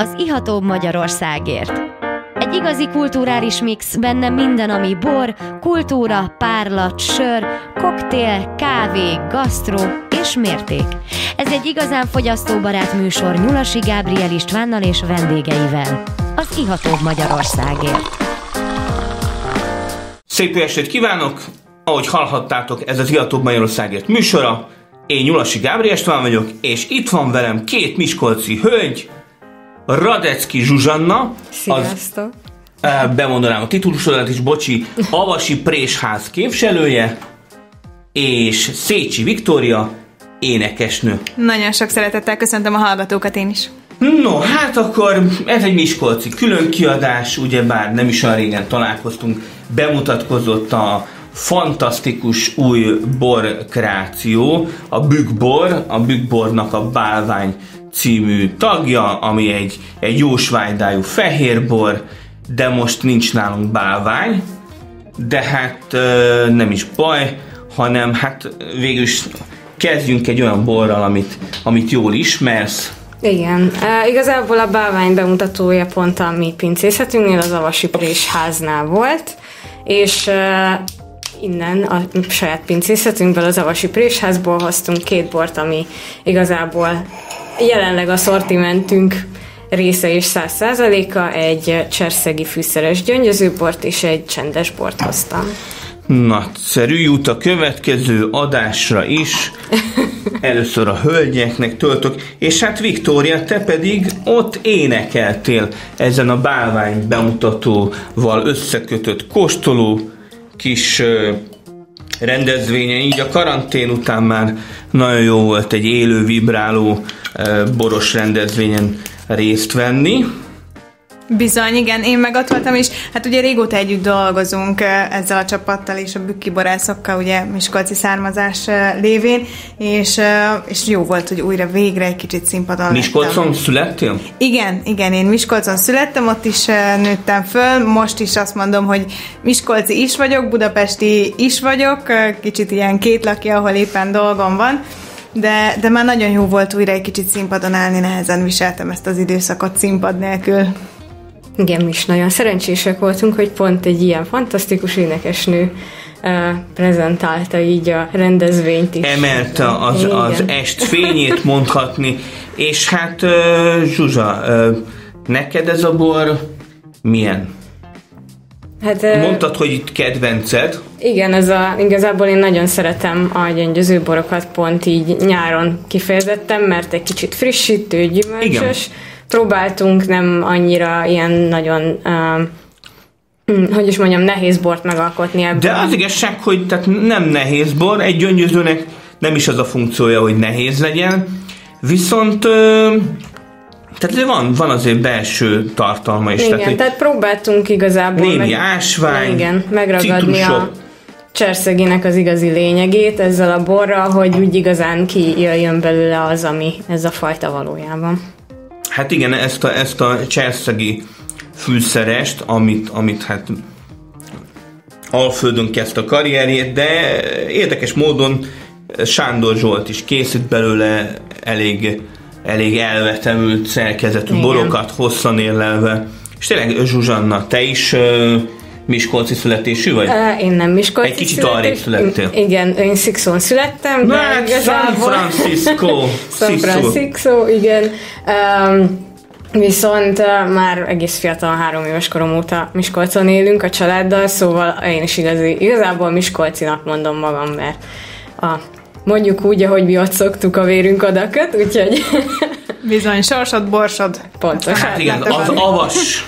az Ihatóbb Magyarországért. Egy igazi kulturális mix, benne minden, ami bor, kultúra, párlat, sör, koktél, kávé, gasztró és mérték. Ez egy igazán fogyasztóbarát műsor Nyulasi Gábriel Istvánnal és vendégeivel. Az Ihatóbb Magyarországért. Szép jó estét kívánok! Ahogy hallhattátok, ez az Ihatóbb Magyarországért műsora. Én Nyulasi Gábriel István vagyok, és itt van velem két miskolci hölgy, Radecki Zsuzsanna, Sziasztok! az, bemondanám a titulusodat is, bocsi, Avasi Présház képviselője, és Szécsi Viktória, énekesnő. Nagyon sok szeretettel köszöntöm a hallgatókat én is. No, hát akkor ez egy Miskolci külön kiadás, ugyebár nem is olyan régen találkoztunk, bemutatkozott a fantasztikus új bor kreáció, a Bükkbor, a Bükkbornak a Bálvány című tagja, ami egy, egy jósvájdájú fehérbor, de most nincs nálunk bálvány, de hát ö, nem is baj, hanem hát végül is kezdjünk egy olyan borral, amit, amit jól ismersz, Igen, e, igazából a bálvány bemutatója pont a mi pincészetünknél, az Avasi Prés háznál volt, és e, innen a saját pincészetünkből, az Avasi Présházból hoztunk két bort, ami igazából jelenleg a szortimentünk része és száz százaléka, egy cserszegi fűszeres gyöngyözőbort és egy csendes bort hoztam. Nagyszerű jut a következő adásra is. Először a hölgyeknek töltök, és hát Viktória, te pedig ott énekeltél ezen a bálvány bemutatóval összekötött kóstoló kis ö, rendezvényen, így a karantén után már nagyon jó volt egy élő, vibráló ö, boros rendezvényen részt venni. Bizony, igen, én meg ott voltam, és hát ugye régóta együtt dolgozunk ezzel a csapattal és a bükki borászokkal, ugye Miskolci származás lévén, és, és jó volt, hogy újra végre egy kicsit színpadon Miskolcon lettem. születtél? Igen, igen, én Miskolcon születtem, ott is nőttem föl, most is azt mondom, hogy Miskolci is vagyok, budapesti is vagyok, kicsit ilyen két laki, ahol éppen dolgom van, de, de már nagyon jó volt újra egy kicsit színpadon állni, nehezen viseltem ezt az időszakot színpad nélkül. Igen, mi is nagyon szerencsések voltunk, hogy pont egy ilyen fantasztikus énekesnő uh, prezentálta így a rendezvényt is. emelte az, az est fényét mondhatni, és hát uh, Zsuzsa, uh, neked ez a bor milyen? Hát, Mondtad, hogy itt kedvenced, Igen, ez a, igazából én nagyon szeretem a gyöngyöző borokat pont így nyáron kifejezettem, mert egy kicsit frissítő, gyümölcsös. Igen. Próbáltunk nem annyira ilyen nagyon, uh, hogy is mondjam, nehéz bort megalkotni ebből. de az igazság, hogy tehát nem nehéz bor, egy gyöngyözőnek nem is az a funkciója, hogy nehéz legyen, viszont uh, tehát van, van azért belső tartalma is. Igen, tehát, tehát próbáltunk igazából Némi ásvány, igen, megragadni citrusok. a cserszeginek az igazi lényegét ezzel a borral, hogy úgy igazán kijöjjön belőle az, ami ez a fajta valójában. Hát igen, ezt a, ezt a cserszegi fűszerest, amit, amit hát Alföldön kezdte a karrierjét, de érdekes módon Sándor Zsolt is készít belőle elég, elég elvetemült szerkezetű Igen. borokat, hosszan érlelve. És tényleg Zsuzsanna, te is Miskolci születésű vagy? Én nem Miskolci Egy kicsit arrébb születtél. Igen, én Szikszón születtem, de Hát, San igazából... Francisco. San. Francisco, igen. Um, viszont uh, már egész fiatal, három éves korom óta Miskolcon élünk a családdal, szóval én is igazi, igazából Miskolcinak mondom magam, mert a, mondjuk úgy, ahogy mi ott szoktuk a vérünk odaköt, úgyhogy Bizony, sorsod, borsod. pontosan. Hát igen, az van. avas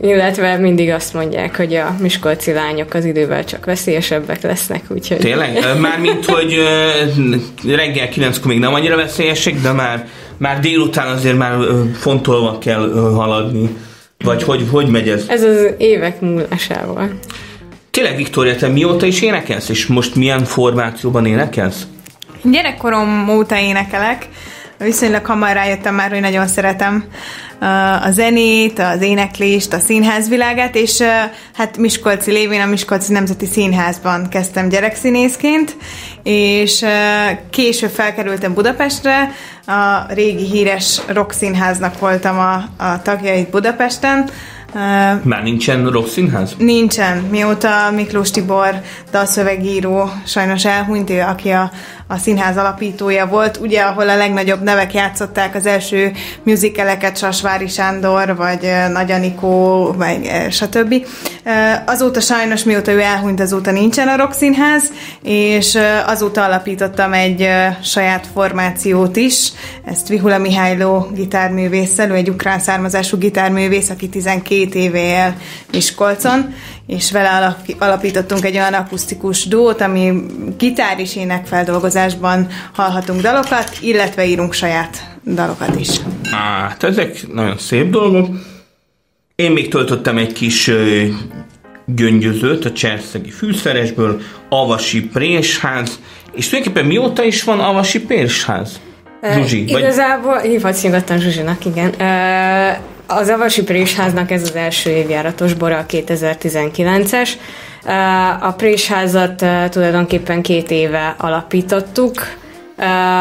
Illetve mindig azt mondják, hogy a miskolci lányok az idővel csak veszélyesebbek lesznek, úgyhogy... Tényleg? Mármint, hogy reggel 9-kor még nem annyira veszélyesek, de már, már délután azért már fontolva kell haladni. Vagy hogy, hogy megy ez? Ez az évek múlásával. Tényleg, Viktória, te mióta is énekelsz? És most milyen formációban énekelsz? Gyerekkorom óta énekelek, viszonylag hamar rájöttem már, hogy nagyon szeretem uh, a zenét, az éneklést, a színházvilágát, és uh, hát Miskolci lévén a Miskolci Nemzeti Színházban kezdtem gyerekszínészként, és később felkerültem Budapestre, a régi híres rockszínháznak voltam a, a tagja itt Budapesten, már nincsen rockszínház? Nincsen. Mióta Miklós Tibor dalszövegíró sajnos elhunyt, ő, aki a, a színház alapítója volt, ugye, ahol a legnagyobb nevek játszották az első musicaleket, Sasvári Sándor, vagy Nagy Anikó, vagy stb. Azóta sajnos, mióta ő elhunyt, azóta nincsen a rockszínház, és azóta alapítottam egy saját formációt is, ezt Vihula Mihályló gitárművésszel, ő egy ukrán származású gitárművész, aki 12 éve él Miskolcon, és vele alapítottunk egy olyan akusztikus dót, ami gitár és énekfeldolgozásban hallhatunk dalokat, illetve írunk saját dalokat is. Hát ezek nagyon szép dolgok. Én még töltöttem egy kis gyöngyözőt a Cserszegi fűszeresből, Avasi Présház, és tulajdonképpen mióta is van Avasi Présház? Zsuzsi? Uh, vagy... Igazából hívhatsz nyugodtan Zsuzsinak, igen. Uh, az Avasi Présháznak ez az első évjáratos bora, a 2019-es. A Présházat tulajdonképpen két éve alapítottuk,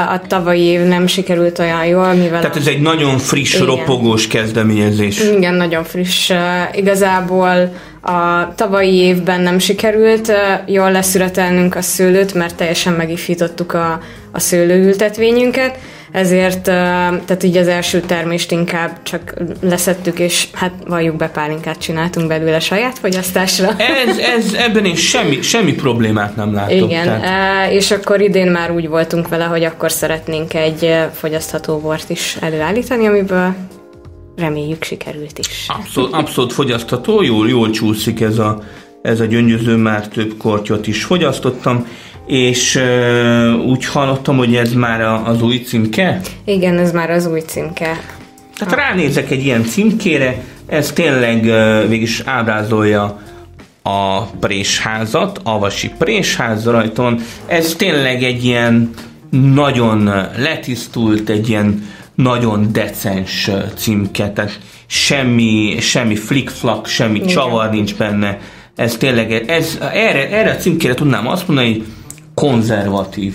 a tavalyi év nem sikerült olyan jól, mivel... Tehát ez egy nagyon friss, igen. ropogós kezdeményezés. Igen, nagyon friss. Igazából a tavalyi évben nem sikerült jól leszületelnünk a szőlőt, mert teljesen megifítottuk a, a szőlőültetvényünket, ezért tehát így az első termést inkább csak leszettük, és hát valljuk be pálinkát csináltunk belőle saját fogyasztásra. Ez, ez ebben én semmi, semmi problémát nem látok. Igen, tehát. és akkor idén már úgy voltunk vele, hogy akkor szeretnénk egy fogyasztható bort is előállítani, amiből reméljük sikerült is. Abszolút, abszolút fogyasztható, jól, jól csúszik ez a, ez a gyöngyöző, már több kortyot is fogyasztottam, és uh, úgy hallottam, hogy ez már a, az új címke? Igen, ez már az új címke. Tehát ha. ránézek egy ilyen címkére, ez tényleg uh, végig ábrázolja a présházat, Avasi présház rajton. Ez tényleg egy ilyen nagyon letisztult, egy ilyen nagyon decens címke, tehát semmi, semmi flick-flak, semmi Igen. csavar nincs benne. Ez tényleg, ez, erre, erre a címkére tudnám azt mondani, hogy konzervatív.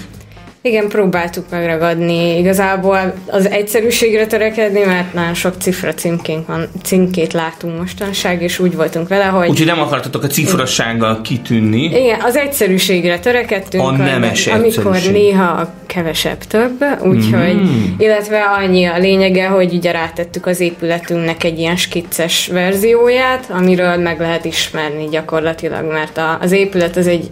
Igen, próbáltuk megragadni. Igazából az egyszerűségre törekedni, mert nagyon sok cifra címkénk van, címkét látunk mostanság, és úgy voltunk vele, hogy... Úgyhogy nem akartatok a cifrassággal kitűnni. Igen, az egyszerűségre törekedtünk. A nemes Amikor néha a kevesebb több, úgyhogy, mm. illetve annyi a lényege, hogy ugye rátettük az épületünknek egy ilyen skicces verzióját, amiről meg lehet ismerni gyakorlatilag, mert a, az épület az egy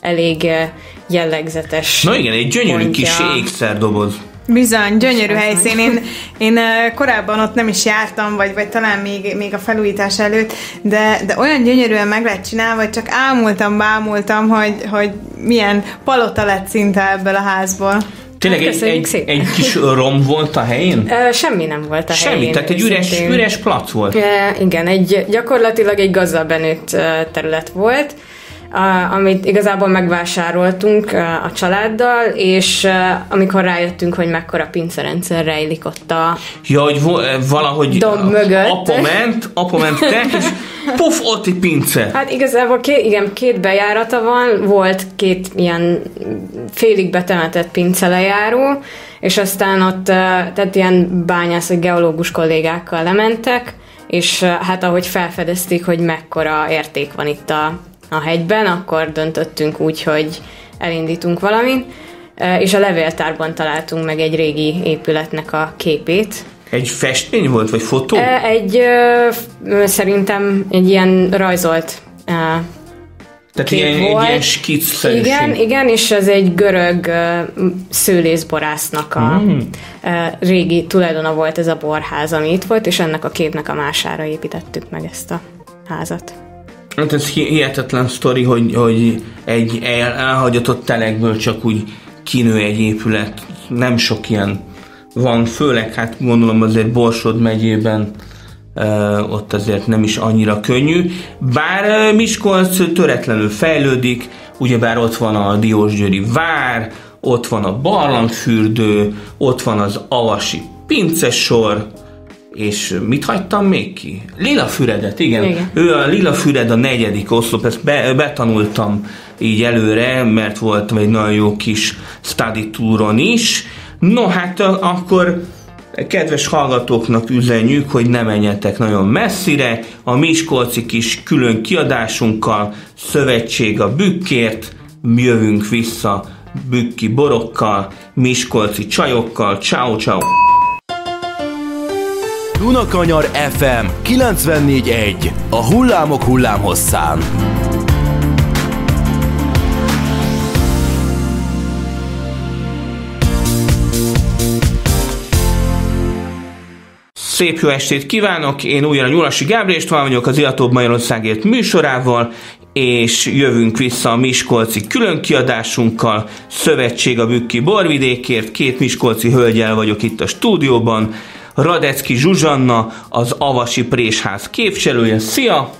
elég eh, jellegzetes Na igen, egy gyönyörű pontja. kis ékszerdoboz. Bizony, gyönyörű helyszín. Én, én korábban ott nem is jártam, vagy, vagy talán még, még a felújítás előtt, de, de olyan gyönyörűen meg lett csinálva, hogy csak ámultam, bámultam, hogy, hogy milyen palota lett szinte ebből a házból. Tényleg egy, egy, egy kis rom volt a helyén? Semmi nem volt a Semmi, helyén. tehát egy üres, üres plac volt. Igen, egy, gyakorlatilag egy gazdag benőtt terület volt, amit igazából megvásároltunk a családdal, és amikor rájöttünk, hogy mekkora pincerendszer rejlik ott a Ja, hogy valahogy domb mögött. apa ment, apa ment te, és puf, ott egy pince. Hát igazából két, igen, két bejárata van, volt két ilyen félig betemetett pincelejáró, és aztán ott tehát ilyen bányász, vagy geológus kollégákkal lementek, és hát ahogy felfedezték, hogy mekkora érték van itt a a hegyben, akkor döntöttünk úgy, hogy elindítunk valamit, és a levéltárban találtunk meg egy régi épületnek a képét. Egy festmény volt, vagy fotó? Egy, szerintem egy ilyen rajzolt tehát ilyen, volt. egy ilyen skicc Igen, igen, és ez egy görög uh, szőlészborásznak a mm. uh, régi tulajdona volt ez a borház, ami itt volt, és ennek a képnek a mására építettük meg ezt a házat. Hát ez hihetetlen sztori, hogy, hogy egy el, elhagyatott telekből csak úgy kinő egy épület. Nem sok ilyen van, főleg hát gondolom azért Borsod megyében ott azért nem is annyira könnyű. Bár Miskolc töretlenül fejlődik, ugyebár ott van a Diósgyőri vár, ott van a barlangfürdő, ott van az avasi pincesor, és mit hagytam még ki? Lila Füredet, igen. Igen. Ő a Lila Füred a negyedik oszlop, ezt be, betanultam így előre, mert volt egy nagyon jó kis study touron is. No, hát akkor kedves hallgatóknak üzenjük, hogy ne menjetek nagyon messzire. A Miskolci kis külön kiadásunkkal, Szövetség a Bükkért, jövünk vissza bükki borokkal, miskolci csajokkal. Ciao, ciao. Dunakanyar FM 94.1 A hullámok hullámhosszán. Szép jó estét kívánok, én újra Nyulasi Gábor István vagyok az Ilatóbb Magyarországért műsorával, és jövünk vissza a Miskolci különkiadásunkkal, Szövetség a Bükki Borvidékért, két Miskolci hölgyel vagyok itt a stúdióban, Radecki Zsuzsanna, az Avasi Présház képviselője, szia!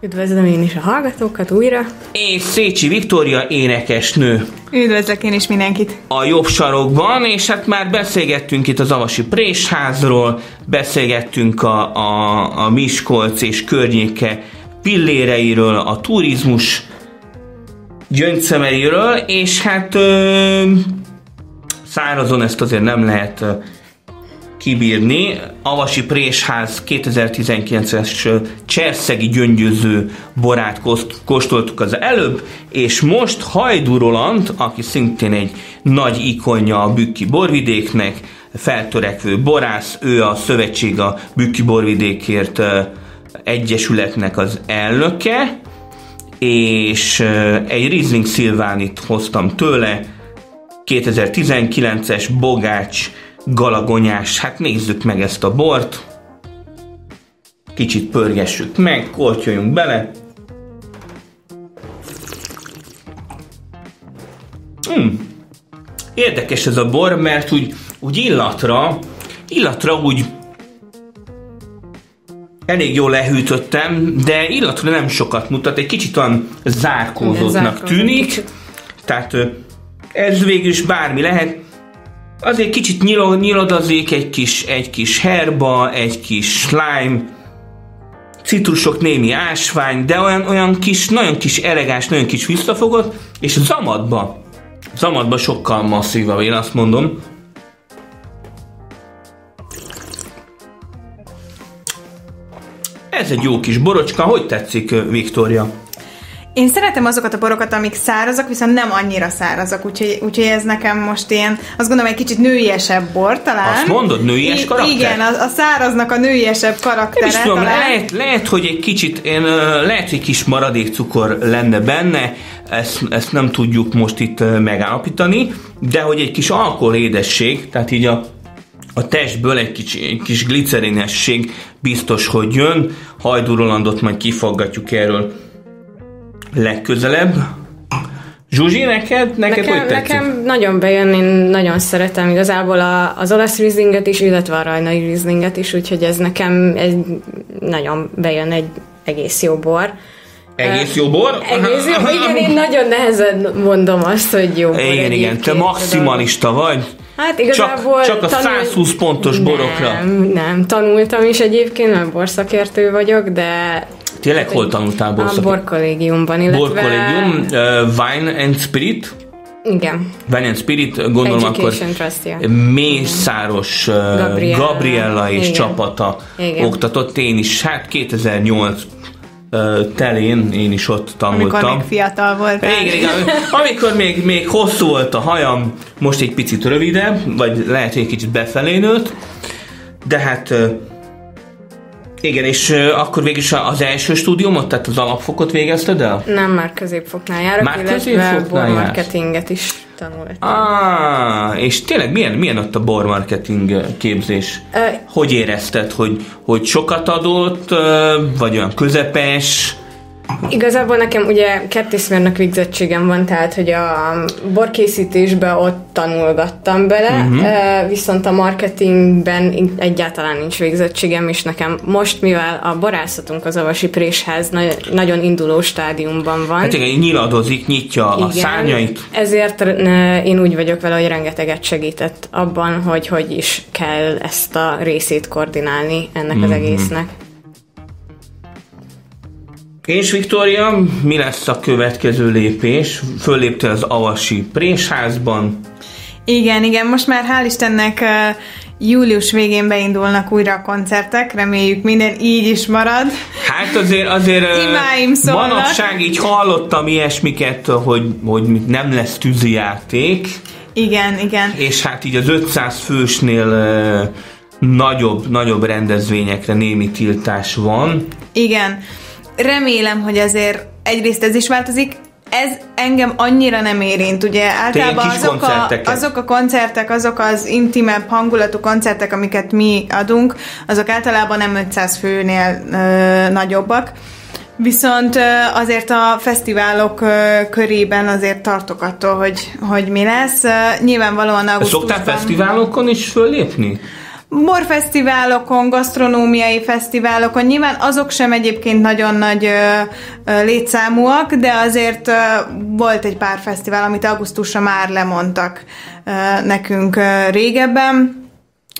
Üdvözlöm én is a hallgatókat újra. És Szécsi Viktória énekesnő Üdvözlök én is mindenkit. a jobb sarokban, és hát már beszélgettünk itt az Avasi Présházról, beszélgettünk a, a, a Miskolc és környéke pilléreiről, a turizmus gyöngyszemeiről, és hát ö, szárazon ezt azért nem lehet ö, kibírni. Avasi Présház 2019-es ö, cserszegi gyöngyöző borát kóstoltuk az előbb, és most Hajdú Roland, aki szintén egy nagy ikonja a Bükki borvidéknek, feltörekvő borász, ő a Szövetség a Bükki borvidékért egyesületnek az elnöke, és egy Riesling Szilvánit hoztam tőle, 2019-es Bogács Galagonyás. Hát nézzük meg ezt a bort. Kicsit pörgessük meg, kortyoljunk bele. Hmm. Érdekes ez a bor, mert úgy, úgy illatra, illatra úgy elég jól lehűtöttem, de illatra nem sokat mutat, egy kicsit olyan zárkózottnak zárkózott tűnik. Tehát ez végül is bármi lehet. Azért kicsit nyilo- nyiladozik egy kis, egy kis herba, egy kis slime, citrusok, némi ásvány, de olyan, olyan kis, nagyon kis elegáns, nagyon kis visszafogott, és zamatba, zamatba sokkal masszívabb, én azt mondom. Ez egy jó kis borocska, hogy tetszik, Viktória? Én szeretem azokat a borokat, amik szárazak, viszont nem annyira szárazak, úgyhogy, úgyhogy ez nekem most ilyen, azt gondolom, egy kicsit nőiesebb bor talán. Azt mondod, nőies I- karakter? Igen, a, a száraznak a nőiesebb karaktere Nem tudom, talán. lehet, lehet, hogy egy kicsit, én, lehet, hogy kis maradék cukor lenne benne, ezt, ezt nem tudjuk most itt megállapítani, de hogy egy kis alkoholédesség, tehát így a, a testből egy kis, egy kis glicerinesség biztos, hogy jön. Hajdú Rolandot majd kifaggatjuk erről legközelebb. Zsuzsi, neked? Neked Nekem, hogy tetszik? nekem nagyon bejön, én nagyon szeretem igazából a, az olasz Rieslinget is, illetve a rajnai Rieslinget is, úgyhogy ez nekem egy, nagyon bejön egy egész jó bor. Egész jó bor? Egész jó, igen, én nagyon nehezen mondom azt, hogy jó bor Igen, igen, te maximalista vagy. Hát igazából... Csak- csak a 120 pontos borokra. Nem, nem, tanultam is egyébként, mert borszakértő vagyok, de Tényleg hol tanultál a borszakot? borkollégiumban, illetve... Borkollégium, uh, Wine and Spirit, Igen. Wine and Spirit, gondolom akkor Education Trust, ja. Mészáros uh, Gabriella. Gabriella és Igen. csapata Igen. oktatott. Én is, hát 2008 uh, telén én is ott tanultam. Amikor még fiatal volt. Igen, igen. Amikor még, még hosszú volt a hajam, most egy picit rövidebb, vagy lehet, hogy egy kicsit befelé nőtt, de hát ö, igen, és akkor végül is az első stúdiumot, tehát az alapfokot végezted el? Nem, már középfoknál járok, Már illetve bormarketinget is tanultam. Ah, és tényleg milyen, milyen ott a bormarketing képzés? Ö, Hogy érezted, hogy, hogy sokat adott, vagy olyan közepes? Igazából nekem ugye kertészmérnök végzettségem van, tehát hogy a borkészítésbe ott tanulgattam bele, uh-huh. viszont a marketingben egyáltalán nincs végzettségem, és nekem most, mivel a borászatunk az Avasi Présház nagyon induló stádiumban van. Hát igen, nyiladozik, nyitja igen, a szárnyait. Ezért én úgy vagyok vele, hogy rengeteget segített abban, hogy hogy is kell ezt a részét koordinálni ennek uh-huh. az mhm. egésznek. És Viktória, mi lesz a következő lépés? Föllépte az Avasi Présházban. Igen, igen, most már hál' Istennek július végén beindulnak újra a koncertek, reméljük minden így is marad. Hát azért, azért Imáim manapság így hallottam ilyesmiket, hogy, hogy nem lesz tűzijáték. Igen, igen. És hát így az 500 fősnél nagyobb, nagyobb rendezvényekre némi tiltás van. Igen remélem, hogy azért egyrészt ez is változik, ez engem annyira nem érint, ugye általában azok a, azok a koncertek, azok az intimebb hangulatú koncertek, amiket mi adunk, azok általában nem 500 főnél ö, nagyobbak. Viszont azért a fesztiválok körében azért tartok attól, hogy, hogy mi lesz. Nyilvánvalóan augusztusban... Szoktál fesztiválokon is föllépni? Borfesztiválokon, gasztronómiai fesztiválokon, nyilván azok sem egyébként nagyon nagy ö, létszámúak, de azért volt egy pár fesztivál, amit augusztusra már lemondtak nekünk régebben.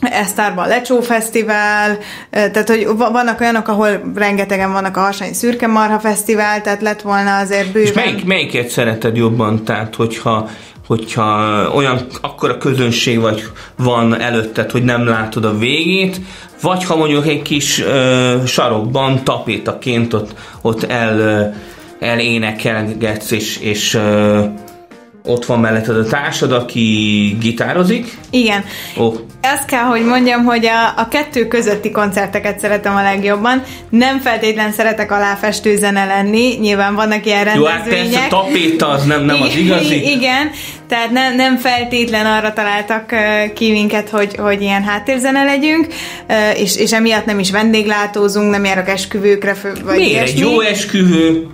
Esztárban Lecsó Fesztivál, tehát hogy vannak olyanok, ahol rengetegen vannak a Harsany Szürke Marha Fesztivál, tehát lett volna azért bőven. És melyik, melyiket szereted jobban? Tehát, hogyha hogyha olyan akkora közönség vagy van előtted, hogy nem látod a végét, vagy ha mondjuk egy kis ö, sarokban tapétaként ott, ott el, ö, elénekelgetsz és, és ö, ott van melletted a társad, aki gitározik. Igen. Oh. Ezt kell, hogy mondjam, hogy a, a kettő közötti koncerteket szeretem a legjobban. Nem feltétlen szeretek aláfestő zene lenni, nyilván vannak ilyen rendezvények. Jó, hát persze, tapéta az nem, nem az igazi. Igen, tehát nem, nem feltétlen arra találtak ki minket, hogy, hogy ilyen háttérzene legyünk, és, és emiatt nem is vendéglátózunk, nem járok esküvőkre, vagy Miért? Egy jó esküvő?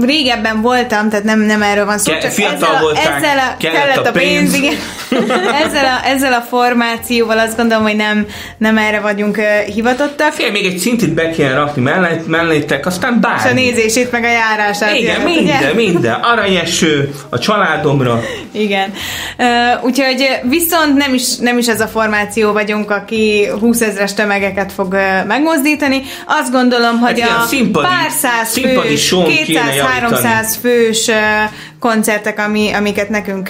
Régebben voltam, tehát nem, nem erről van szó. Ke- csak fiatal ezzel, voltál, ezzel a, kellett, kellett a pénz. pénz igen. ezzel, a, ezzel a formációval azt gondolom, hogy nem, nem erre vagyunk uh, hivatottak. Fél, még egy szintit be kell rakni mellett, mellettek, aztán bármi. És a nézését, meg a járását. Igen, jön, minden, ugye? minden. Aranyeső, a családomra. Igen. Uh, úgyhogy viszont nem is, nem is ez a formáció vagyunk, aki 20 ezres tömegeket fog uh, megmozdítani. Azt gondolom, hogy hát a színpadi, pár száz fős, 200-300 fős koncertek, ami, amiket nekünk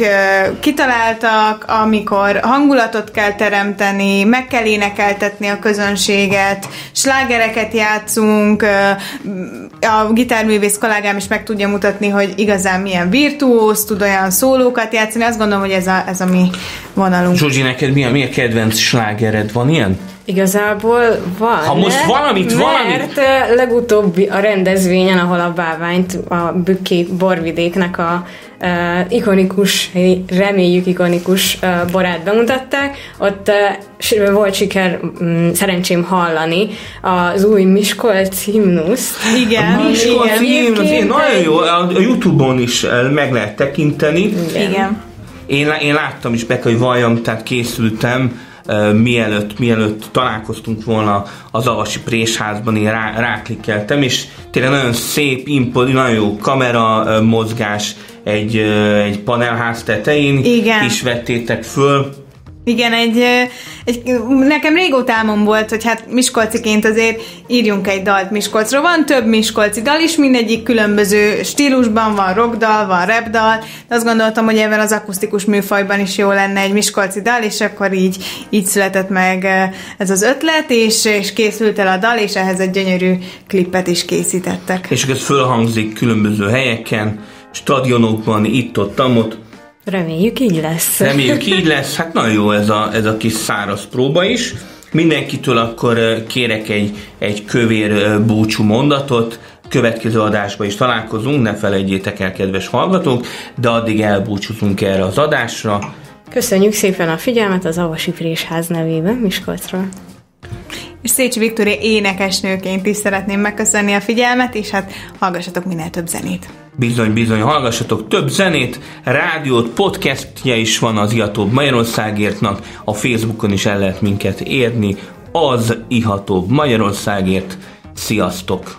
kitaláltak, amikor hangulatot kell teremteni, meg kell énekeltetni a közönséget, slágereket játszunk, uh, a gitárművész kollégám is meg tudja mutatni, hogy igazán milyen virtuóz, tud olyan szólókat játszani, azt gondolom, hogy ez a, ez a mi vonalunk. Zsuzsi, neked mi a, mi a kedvenc slágered? Van ilyen? Igazából van. Ha most valamit, mert valamit... legutóbbi a rendezvényen, ahol a báványt a Bükki borvidéknek a uh, ikonikus, reméljük ikonikus uh, borát bemutatták, ott uh, volt siker um, szerencsém hallani az új Miskolc himnusz. Igen. A Miskolc himnusz, nagyon jó, a Youtube-on is meg lehet tekinteni. Igen. Igen. Én, én láttam is be, hogy valljam, tehát készültem, mielőtt, mielőtt találkoztunk volna az Avasi Présházban, én rá, ráklikkeltem, és tényleg nagyon szép, impod, nagyon jó kamera mozgás egy, egy panelház tetején Igen. is vettétek föl, igen, egy, egy, nekem régóta álmom volt, hogy hát Miskolciként azért írjunk egy dalt Miskolcról. Van több Miskolci dal is, mindegyik különböző stílusban, van rockdal, van rapdal, de azt gondoltam, hogy ebben az akusztikus műfajban is jó lenne egy Miskolci dal, és akkor így, így született meg ez az ötlet, és, és készült el a dal, és ehhez egy gyönyörű klippet is készítettek. És ez fölhangzik különböző helyeken, stadionokban, itt-ott, ott Reméljük így lesz. Reméljük így lesz. Hát nagyon jó ez a, ez a kis száraz próba is. Mindenkitől akkor kérek egy, egy kövér búcsú mondatot. Következő adásban is találkozunk, ne felejtjétek el, kedves hallgatók, de addig elbúcsúzunk erre az adásra. Köszönjük szépen a figyelmet az Avasi Présház nevében Miskolcról. és Szécsi Viktória énekesnőként is szeretném megköszönni a figyelmet, és hát hallgassatok minél több zenét. Bizony, bizony, hallgassatok több zenét, rádiót, podcastja is van az Ihatóbb Magyarországértnak, a Facebookon is el lehet minket érni, az Ihatóbb Magyarországért. Sziasztok!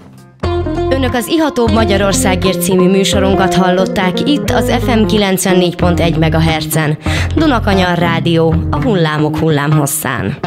Önök az Ihatóbb Magyarországért című műsorunkat hallották itt az FM 94.1 MHz-en. Dunakanyar Rádió, a hullámok hullámhosszán.